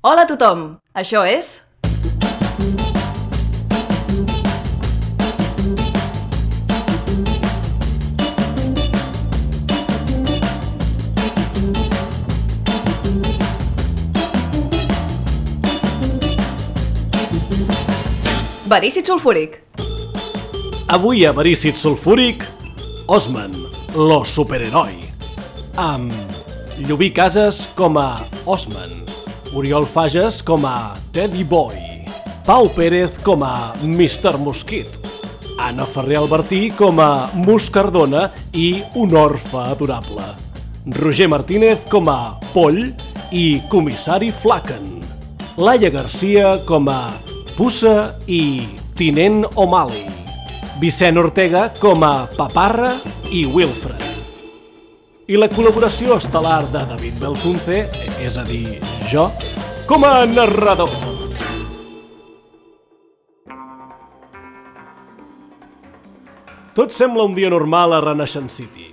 Hola a tothom! Això és... Verícid sulfúric. Avui a Verícid Sulfúric, Osman, lo superheroi. Amb Llubí Casas com a Osman, Oriol Fages com a Teddy Boy, Pau Pérez com a Mr. Mosquit, Anna Ferrer Albertí com a Moscardona i un orfe adorable, Roger Martínez com a Poll i Comissari Flaken, Laia Garcia com a Pussa i Tinent O'Malley, Vicent Ortega com a Paparra i Wilfred. I la col·laboració estel·lar de David Belcunce, és a dir, jo, com a narrador. Tot sembla un dia normal a Renaissance City.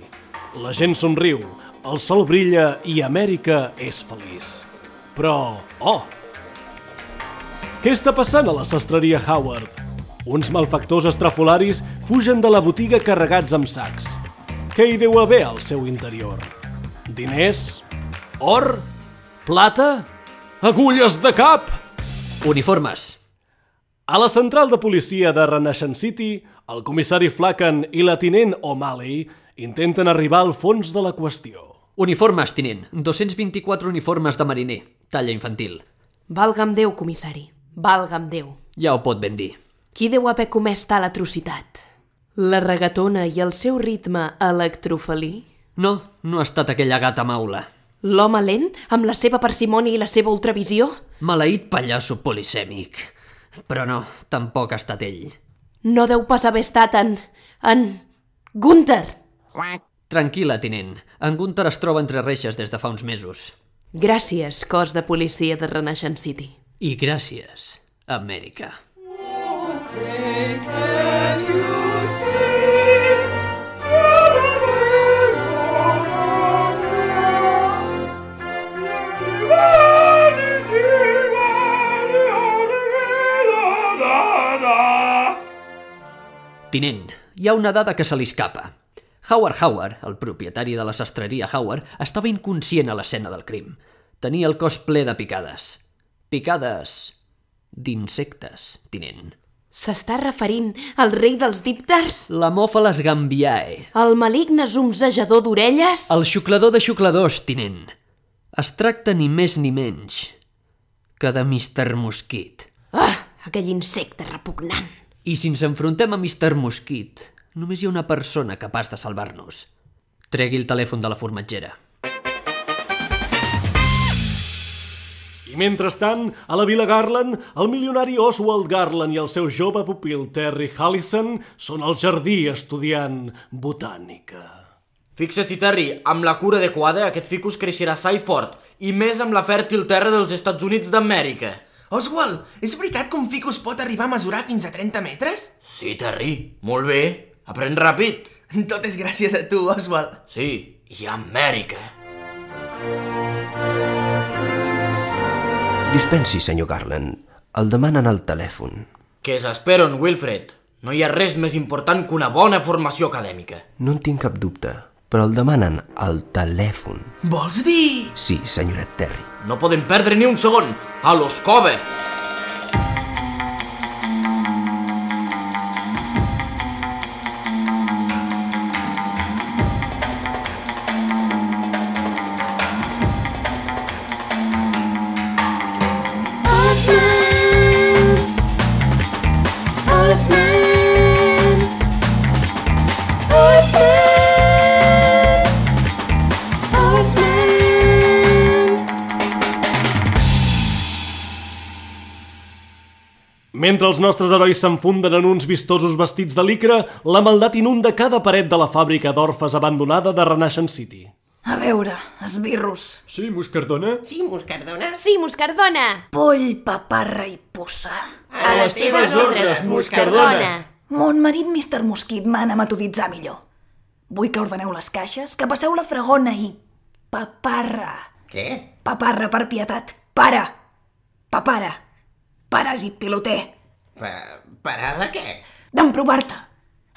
La gent somriu, el sol brilla i Amèrica és feliç. Però, oh! Què està passant a la sastreria Howard? Uns malfactors estrafolaris fugen de la botiga carregats amb sacs. Què hi deu haver al seu interior? Diners? Or? Plata? Agulles de cap? Uniformes. A la central de policia de Renaissance City, el comissari Flaken i la tinent O'Malley intenten arribar al fons de la qüestió. Uniformes, tinent. 224 uniformes de mariner. Talla infantil. Valga'm Déu, comissari. Valga'm Déu. Ja ho pot ben dir. Qui deu haver comès tal atrocitat? La regatona i el seu ritme electrofelí? No, no ha estat aquella gata maula. L'home lent, amb la seva parsimònia i la seva ultravisió? Maleït pallasso polisèmic. Però no, tampoc ha estat ell. No deu pas haver estat en... en... Gunther! Tranquil·la, tinent. En Gunther es troba entre reixes des de fa uns mesos. Gràcies, cos de policia de Renaissance City. I gràcies, Amèrica. Tinent, hi ha una dada que se li escapa. Howard Howard, el propietari de la sastreria Howard, estava inconscient a l'escena del crim. Tenia el cos ple de picades. Picades d'insectes, tinent. S'està referint al rei dels dípters? La Mòfales gambiae, El maligne zumzejador d'orelles? el xuclador de xucladors, tinent. Es tracta ni més ni menys que de Mr. Mosquit. Ah, aquell insecte repugnant. I si ens enfrontem a Mr. Mosquit, només hi ha una persona capaç de salvar-nos. Tregui el telèfon de la formatgera. Mentrestant, a la Vila Garland, el milionari Oswald Garland i el seu jove pupil Terry Hallison són al jardí estudiant botànica. Fixa't-hi, Terry, amb la cura adequada aquest ficus creixerà sa i fort, i més amb la fèrtil terra dels Estats Units d'Amèrica. Oswald, és veritat que un ficus pot arribar a mesurar fins a 30 metres? Sí, Terry, molt bé. Aprèn ràpid. Tot és gràcies a tu, Oswald. Sí, i Amèrica. Dispensi, senyor Garland. El demanen al telèfon. Que s'esperen, Wilfred. No hi ha res més important que una bona formació acadèmica. No en tinc cap dubte, però el demanen al telèfon. Vols dir... Sí, senyoret Terry. No podem perdre ni un segon. A Mentre els nostres herois s'enfunden en uns vistosos vestits de licra, la maldat inunda cada paret de la fàbrica d'orfes abandonada de Renaissance City. A veure, esbirros. Sí, Moscardona? Sí, Moscardona? Sí, Moscardona! Poll, paparra i puça. A les teves ordres, Moscardona. Mon marit, Mr. Mosquit, mana metoditzar millor. Vull que ordeneu les caixes, que passeu la fregona i... Paparra. Què? Paparra, per pietat. Para! Papara. Paràsit piloter. Pa parar de què? D'emprovar-te.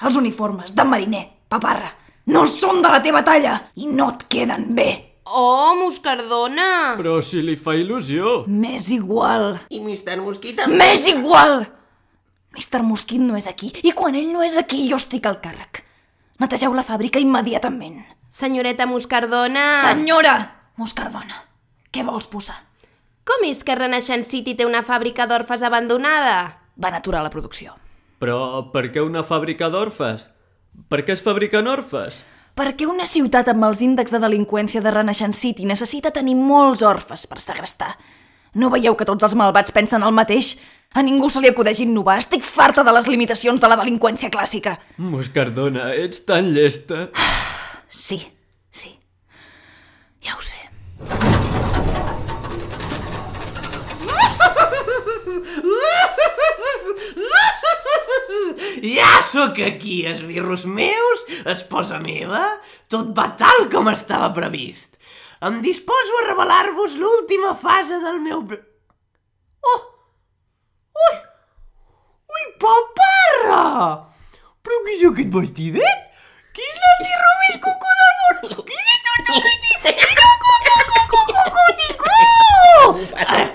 Els uniformes de mariner, paparra, no són de la teva talla i no et queden bé. Oh, Moscardona! Però si li fa il·lusió. M'és igual. I Mr. Mosquit també? M'és igual! Mr. Mosquit no és aquí i quan ell no és aquí jo estic al càrrec. Netegeu la fàbrica immediatament. Senyoreta Moscardona! Senyora Moscardona, què vols posar? Com és que Renaixent City té una fàbrica d'orfes abandonada? Van aturar la producció. Però per què una fàbrica d'orfes? Per què es fabriquen orfes? Perquè una ciutat amb els índexs de delinqüència de Renaixent City necessita tenir molts orfes per segrestar. No veieu que tots els malvats pensen el mateix? A ningú se li acudeix innovar. Estic farta de les limitacions de la delinqüència clàssica. Moscardona, ets tan llesta. Sí, sí. Ja ho sé. Ja sóc aquí, esbirros meus, esposa meva. Tot va tal com estava previst. Em disposo a revelar-vos l'última fase del meu... Oh! Ui! Ui, paparra! Però què és aquest vestidet? Qui és l'Arti Romell Cucú del món? Qui és tot petit?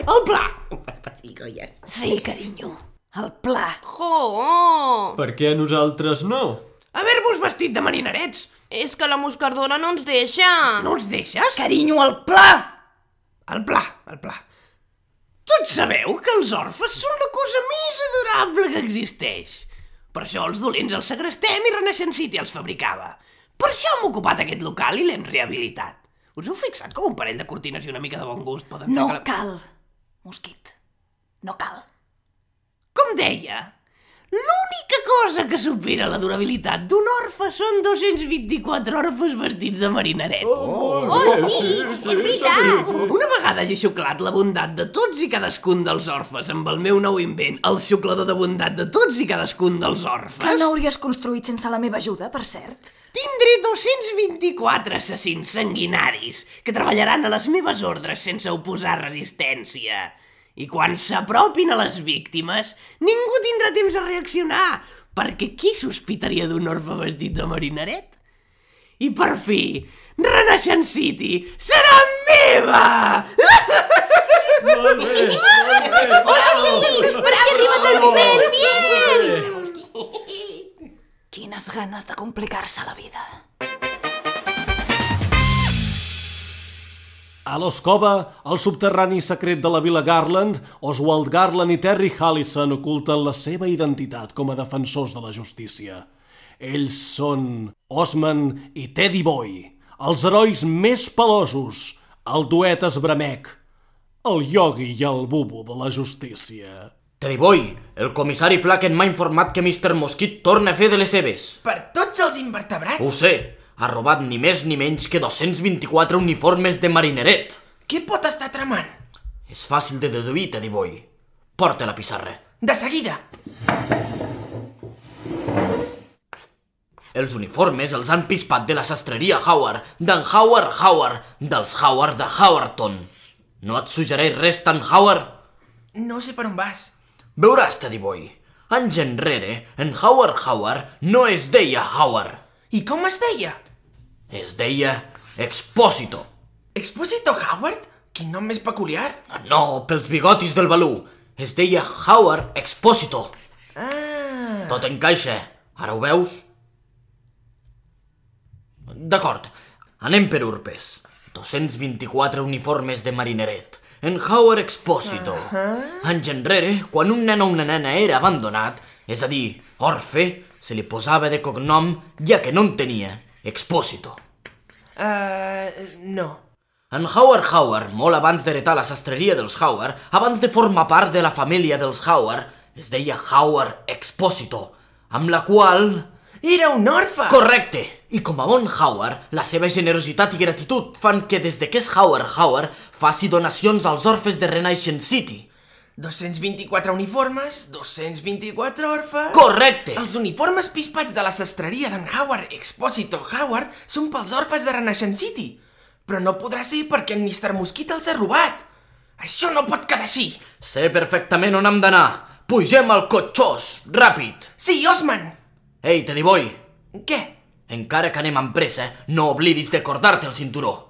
El pla! Sí, carinyo. El pla. Oh! Per què a nosaltres no? Haver-vos vestit de marinerets. És que la Moscardona no ens deixa! No els deixes? Carinyo, el pla! El pla, el pla. Tots sabeu que els orfes són la cosa més adorable que existeix. Per això els dolents els segrestem i Renaixent City els fabricava. Per això hem ocupat aquest local i l'hem rehabilitat. Us heu fixat com un parell de cortines i una mica de bon gust poden No fer que... La... cal, mosquit. No cal. Com deia, l'única cosa que supera la durabilitat d'un orfe són 224 orfes vestits de marineret. Oh, sí, és veritat! Una vegada hagi xuclat la bondat de tots i cadascun dels orfes amb el meu nou invent, el xuclador de bondat de tots i cadascun dels orfes, Que no hauries construït sense la meva ajuda, per cert? tindré 224 assassins sanguinaris que treballaran a les meves ordres sense oposar resistència. I quan s'apropin a les víctimes, ningú tindrà temps a reaccionar, perquè qui sospitaria d'un orfe vestit de marineret? I per fi, Renaixent City serà meva! Quines ganes de complicar-se la vida. A l'Oscova, al subterrani secret de la Vila Garland, Oswald Garland i Terry Hallison oculten la seva identitat com a defensors de la justícia. Ells són Osman i Teddy Boy, els herois més pelosos, el duet esbramec, el Yogi i el Bubu de la justícia. Teddy Boy, el comissari Flacken m'ha informat que Mr. Mosquit torna a fer de les seves. Per tots els invertebrats? Ho sé, ha robat ni més ni menys que 224 uniformes de marineret. Què pot estar tramant? És fàcil de deduir, Teddy Boy. Porta la pissarra. De seguida! Els uniformes els han pispat de la sastreria Howard, d'en Howard Howard, dels Howard de Howarton. No et suggereix res tan Howard? No sé per on vas. Veuràs, Teddy Boy. Anys enrere, en Howard Howard no es deia Howard. I com es deia? Es deia Expósito. Exposito Howard? Quin nom més peculiar. No, pels bigotis del balú. Es deia Howard Expósito. Ah... Tot encaixa. Ara ho veus? D'acord, anem per urpes. 224 uniformes de marineret. En Howard Expósito. Uh -huh. Anys enrere, quan un nen o una nena era abandonat, és a dir, orfe, se li posava de cognom, ja que no en tenia, Expósito. Uh, no. En Howard Howard, molt abans d'heretar la sastreria dels Howard, abans de formar part de la família dels Howard, es deia Howard Expósito, amb la qual... Era un orfe! Correcte! I com a bon Howard, la seva generositat i gratitud fan que des de que és Howard Howard faci donacions als orfes de Renaixent City. 224 uniformes, 224 orfes... Correcte! Els uniformes pispats de la sastreria d'en Howard Exposito Howard són pels orfes de Renaixent City. Però no podrà ser perquè en Mr. Mosquit els ha robat. Això no pot quedar així! Sé perfectament on hem d'anar. Pugem al cotxós, ràpid. Sí, Osman! Ei, Teddy Boy, Què? encara que anem amb pressa, no oblidis de cordar-te el cinturó.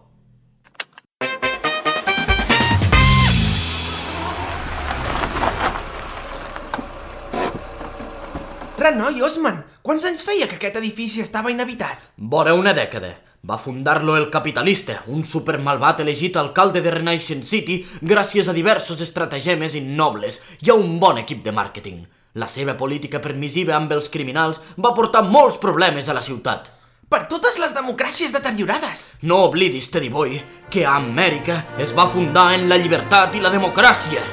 Renoi, Osman! Quants anys feia que aquest edifici estava inhabitat? Vora una dècada. Va fundar-lo el capitalista, un supermalvat elegit alcalde de Renaissance City gràcies a diversos estratagemes innobles i a un bon equip de màrqueting. La seva política permissiva amb els criminals va portar molts problemes a la ciutat. Per totes les democràcies deteriorades! No oblidis, Teddy Boy, que Amèrica es va fundar en la llibertat i la democràcia.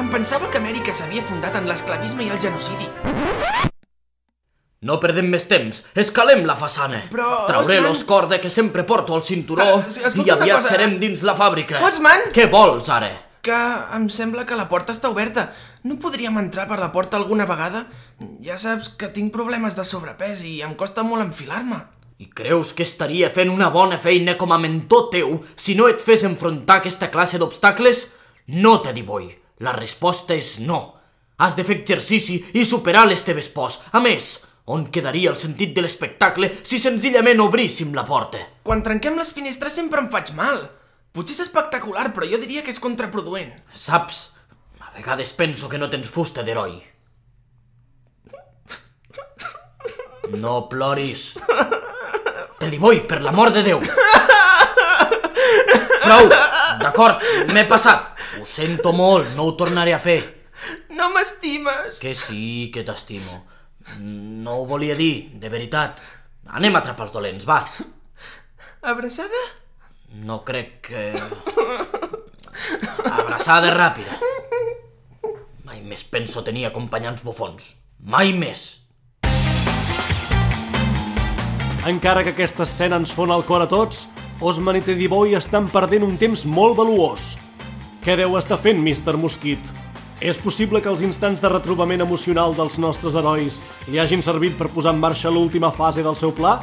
Em pensava que Amèrica s'havia fundat en l'esclavisme i el genocidi. No perdem més temps, escalem la façana. Però, Trauré Osman- l'os corda que sempre porto al cinturó Ah, i aviat cosa. serem dins la fàbrica. Osman! Què vols, ara? Que em sembla que la porta està oberta. No podríem entrar per la porta alguna vegada? Ja saps que tinc problemes de sobrepès i em costa molt enfilar-me. I creus que estaria fent una bona feina com a mentor teu si no et fes enfrontar aquesta classe d'obstacles? No, Teddy Boy. La resposta és no. Has de fer exercici i superar les teves pors. A més, on quedaria el sentit de l'espectacle si senzillament obríssim la porta? Quan trenquem les finestres sempre em faig mal. Potser és espectacular, però jo diria que és contraproduent. Saps? A vegades penso que no tens fusta d'heroi. No ploris. Teddy Boy, per l'amor de Déu. Prou, d'acord, m'he passat. Ho sento molt, no ho tornaré a fer. No m'estimes! Que sí, que t'estimo. No ho volia dir, de veritat. Anem a atrapar els dolents, va. Abraçada? No crec que... Abraçada ràpida. Mai més penso tenir acompanyants bufons. Mai més. Encara que aquesta escena ens fon el cor a tots, Osman i Teddy Boy estan perdent un temps molt valuós. Què deu estar fent, Mr. Mosquit? És possible que els instants de retrobament emocional dels nostres herois li hagin servit per posar en marxa l'última fase del seu pla?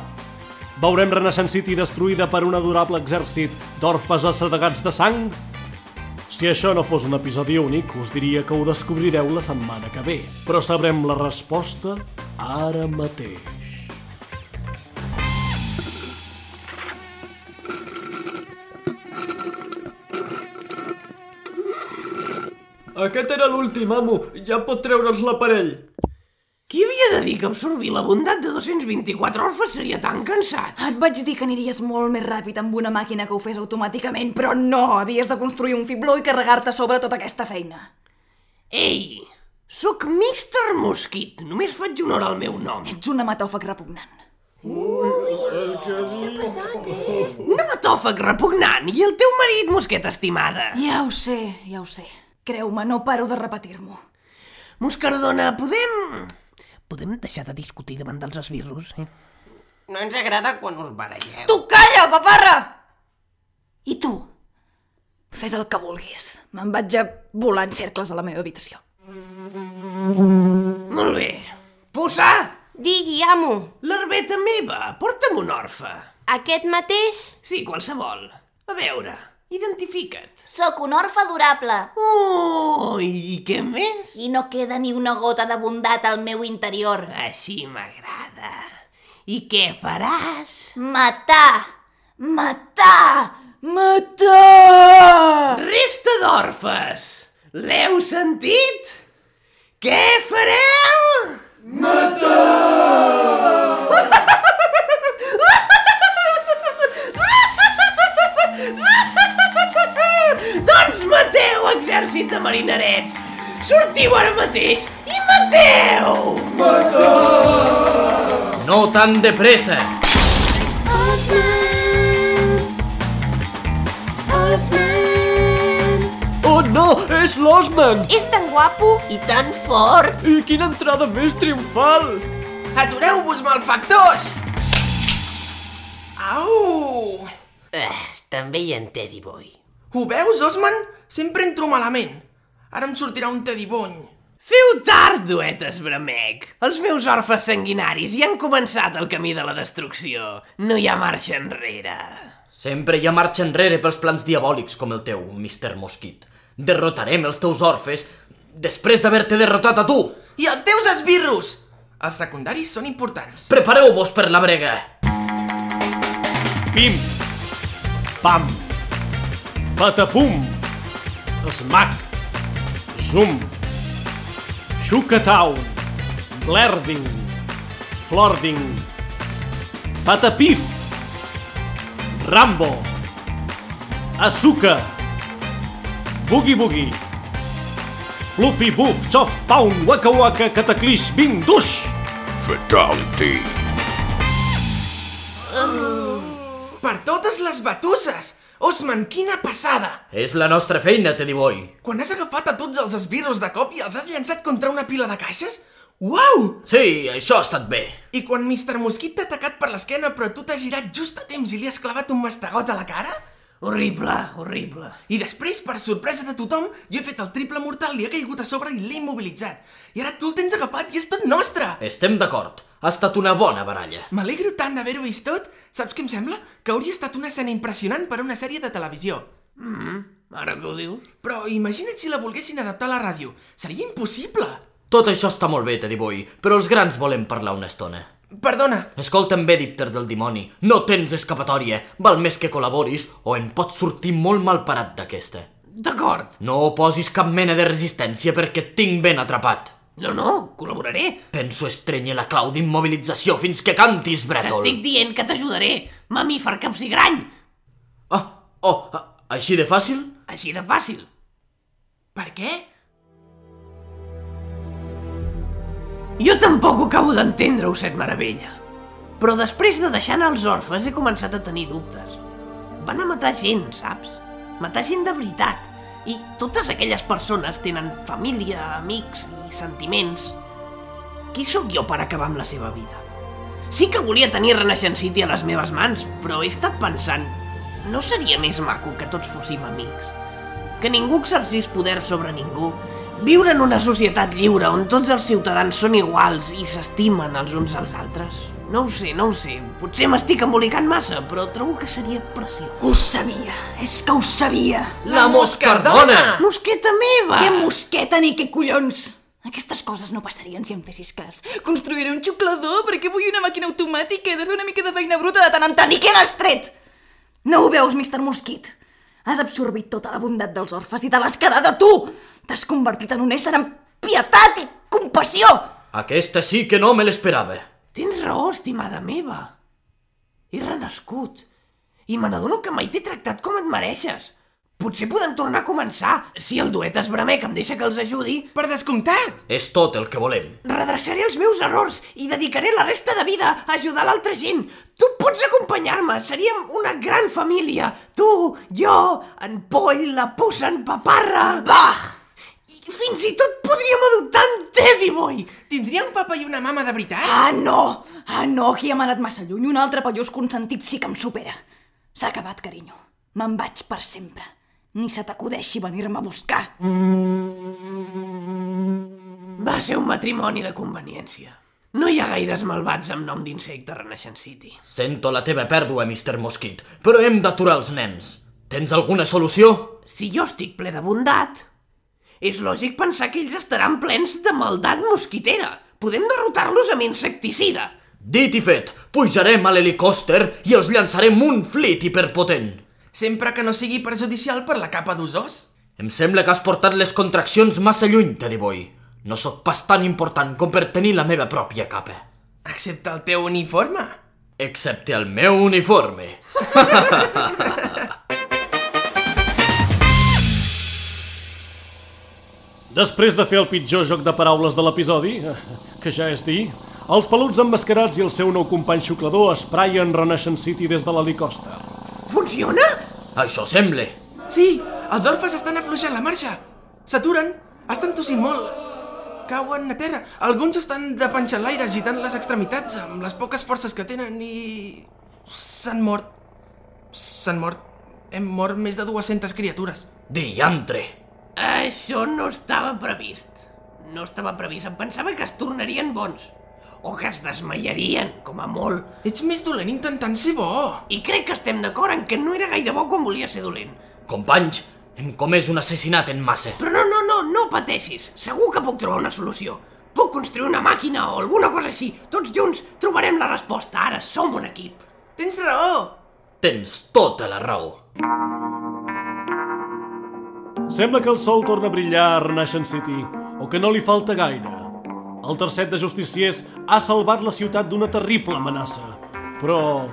Veurem Renaissance City destruïda per un adorable exèrcit d'orfes assedegats de sang? Si això no fos un episodi únic, us diria que ho descobrireu la setmana que ve. Però sabrem la resposta ara mateix. Aquest era l'últim, amo. Ja pot treure'ns l'aparell. Qui havia de dir que absorbir la bondat de 224 orfes seria tan cansat? Et vaig dir que aniries molt més ràpid amb una màquina que ho fes automàticament, però no, havies de construir un fibló i carregar-te sobre tota aquesta feina. Ei, sóc Mr. Mosquit. Només faig honor al meu nom. Ets un hematòfag repugnant. Un hematòfag repugnant i el teu marit, mosqueta estimada. Ja ho sé, ja ho sé. Creu-me, no paro de repetir-m'ho. Moscardona, podem... Podem deixar de discutir davant dels esbirros, eh? No ens agrada quan us baralleu. Tu calla, paparra! I tu? Fes el que vulguis. Me'n vaig a volar en cercles a la meva habitació. Molt bé. Pussa! Digui, amo. L'herbeta meva, porta'm un orfe. Aquest mateix? Sí, qualsevol. A veure, identifica't. Sóc un orfe adorable. Oh, i què més? I no queda ni una gota de bondat al meu interior. Així m'agrada. I què faràs? Matar! Matar! Matar! Resta d'orfes! L'heu sentit? Què fareu? Matar! Marinerets! Sortiu ara mateix i mateu! No tan de pressa. Oh, no! És l'Osman! És tan guapo? I tan fort! I quina entrada més triomfal! Atureu-vos, malfactors! Au! Eh, també hi ha en Teddy Boy. Ho veus, Osman? Sempre entro malament. Ara em sortirà un Teddy Bony. Feu tard, duetes, Bramec. Els meus orfes sanguinaris ja han començat el camí de la destrucció. No hi ha marxa enrere. Sempre hi ha marxa enrere pels plans diabòlics com el teu, Mr. Mosquit. Derrotarem els teus orfes després d'haver-te derrotat a tu. I els teus esbirros! Els secundaris són importants. Prepareu-vos per la brega. Pim, pam, patapum, smack, zoom, xucatown, blerding, flording, patapif, rambo, azúcar, boogie boogie, fluffy buff, chof, pound, waka waka, cataclish, bing, dush. Fatality. Per totes les batusses! Osman, quina passada! És la nostra feina, Teddy Boy. Quan has agafat a tots els esbirros de cop i els has llançat contra una pila de caixes? Uau! Sí, això ha estat bé. I quan Mr. Mosquit t'ha atacat per l'esquena però tu t'has girat just a temps i li has clavat un mastegot a la cara? Horrible, horrible. I després, per sorpresa de tothom, jo he fet el triple mortal, li ha caigut a sobre i l'he immobilitzat. I ara tu el tens agafat i és tot nostre! Estem d'acord. Ha estat una bona baralla. M'alegro tant d'haver-ho vist tot. Saps què em sembla? Que hauria estat una escena impressionant per a una sèrie de televisió. Mm, ara que ho dius. Però imagina't si la volguessin adaptar a la ràdio. Seria impossible! Tot això està molt bé, Teddy Boy, però els grans volem parlar una estona. Perdona, Escolta'm bé, Dipter del dimoni. No tens escapatòria. Val més que col·laboris o en pots sortir molt mal parat d'aquesta. D'acord. No oposis cap mena de resistència perquè et tinc ben atrapat. No, no, col·laboraré. Penso estrenyer la clau d'immobilització fins que cantis, Brètol. T'estic dient que t'ajudaré. Mamífer capsigrany. Ah, oh, ah, així de fàcil? Així de fàcil. per què? Jo tampoc ho acabo d'entendre, Osset Meravella. Però després de deixar anar els orfes he començat a tenir dubtes. Van a matar gent, saps? Matar gent de veritat. I totes aquelles persones tenen família, amics i sentiments. Qui sóc jo per acabar amb la seva vida? Sí que volia tenir Renaixent City a les meves mans, però he estat pensant... No seria més maco que tots fóssim amics? Que ningú exercís poder sobre ningú Viure en una societat lliure on tots els ciutadans són iguals i s'estimen els uns als altres? No ho sé, no ho sé. Potser m'estic embolicant massa, però trobo que seria preciós. Ho sabia, és que ho sabia. La moscardona! Mosqueta meva! Què mosqueta ni què collons? Aquestes coses no passarien si em fessis cas. Construiré un xuclador perquè vull una màquina automàtica i de fer una mica de feina bruta de tant en tant. I què n'has tret? No ho veus, Mr. Mosquit? Has absorbit tota la bondat dels orfes i te l'has quedat a tu! T'has convertit en un ésser amb pietat i compassió! Aquesta sí que no me l'esperava. Tens raó, estimada meva. He renascut. I me n'adono que mai t'he tractat com et mereixes. Potser podem tornar a començar, si el duet esbramec em deixa que els ajudi. Per descomptat! És tot el que volem. Redreçaré els meus errors i dedicaré la resta de vida a ajudar l'altra gent. Tu pots acompanyar-me, seríem una gran família. Tu, jo, en Poll, la puça, en Paparra... Bah! I fins i tot podríem adoptar en Teddy Boy. Tindria un papa i una mama de veritat? Ah, no! Ah, no, aquí hem anat massa lluny. Un altre pallós consentit sí que em supera. S'ha acabat, carinyo. Me'n vaig per sempre. Ni se t'acudeixi venir-me a buscar. Va ser un matrimoni de conveniència. No hi ha gaires malvats amb nom d'insecte a Renaixent City. Sento la teva pèrdua, Mr. Mosquit, però hem d'aturar els nens. Tens alguna solució? Si jo estic ple de bondat, és lògic pensar que ells estaran plens de maldat mosquitera. Podem derrotar-los amb insecticida. Dit i fet, pujarem a l'helicòpter i els llançarem un flit hiperpotent. Sempre que no sigui perjudicial per la capa d'osós? Em sembla que has portat les contraccions massa lluny, Teddy Boy. No sóc pas tan important com per tenir la meva pròpia capa. Excepte el teu uniforme. Excepte el meu uniforme. Després de fer el pitjor joc de paraules de l'episodi, que ja és dir, els peluts emmascarats i el seu nou company xuclador espraien Renaixent City des de l'helicòpter. Funciona? Això sembla. Sí, els orfes estan afluixant la marxa. S'aturen, estan tossint molt. Cauen a terra. Alguns estan de panxa enlaire agitant les extremitats amb les poques forces que tenen i... s'han mort. S'han mort. Hem mort més de 200 criatures. Diantre! Això no estava previst. No estava previst. Em pensava que es tornarien bons. O que es desmaiarien, com a molt. Ets més dolent intentant ser bo. I crec que estem d'acord en que no era gaire bo quan volia ser dolent. Companys, Hem comès un assassinat en massa. Però no, no, no, no pateixis. Segur que puc trobar una solució. Puc construir una màquina o alguna cosa així. Tots junts trobarem la resposta. Ara som un equip. Tens raó! Tens tota la raó. Sembla que el sol torna a brillar a Renascent City, o que no li falta gaire. El tercet de justiciers ha salvat la ciutat d'una terrible amenaça. Però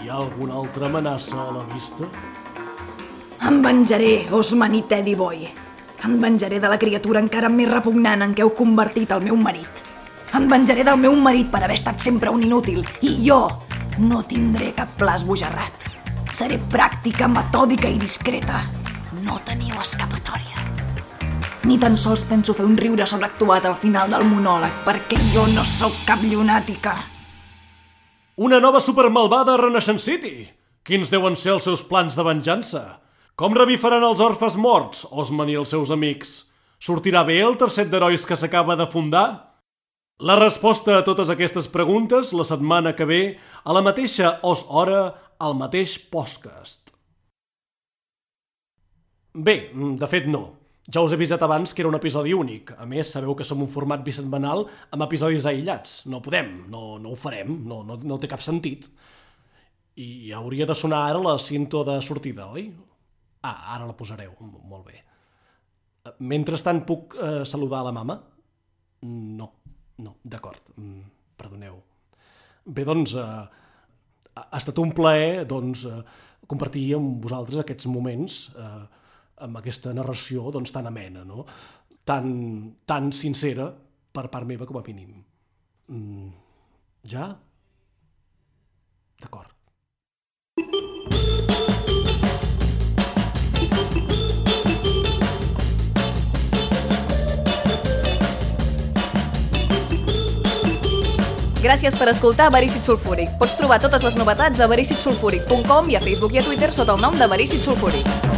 hi ha alguna altra amenaça a la vista? Em venjaré, Osman i Teddy Boy. Em venjaré de la criatura encara més repugnant en què heu convertit el meu marit. Em venjaré del meu marit per haver estat sempre un inútil. I jo no tindré cap pla esbojarrat. Seré pràctica, metòdica i discreta. No teniu escapatòria. Ni tan sols penso fer un riure sobreactuat al final del monòleg, perquè jo no sóc cap llunàtica. Una nova supermalvada a Renascent City! Quins deuen ser els seus plans de venjança? Com revifaran els orfes morts, Osman i els seus amics? Sortirà bé el tercet d'herois que s'acaba de fundar? La resposta a totes aquestes preguntes la setmana que ve a la mateixa os hora al mateix podcast. Bé, de fet no. Ja us he avisat abans que era un episodi únic. A més, sabeu que som un format bisetmanal amb episodis aïllats. No podem, no, no ho farem, no, no, no té cap sentit. I hauria de sonar ara la cinto de sortida, oi? Ah, ara la posareu, molt bé. Mentrestant puc eh, saludar la mama? No, no, d'acord, mm, perdoneu. Bé, doncs, eh, ha estat un plaer doncs, eh, compartir amb vosaltres aquests moments eh, amb aquesta narració doncs, tan amena, no? tan, tan sincera per part meva com a mínim. Mm, ja? D'acord. Gràcies per escoltar Verícid Sulfúric. Pots trobar totes les novetats a vericitsulfúric.com i a Facebook i a Twitter sota el nom de Verícid Sulfúric.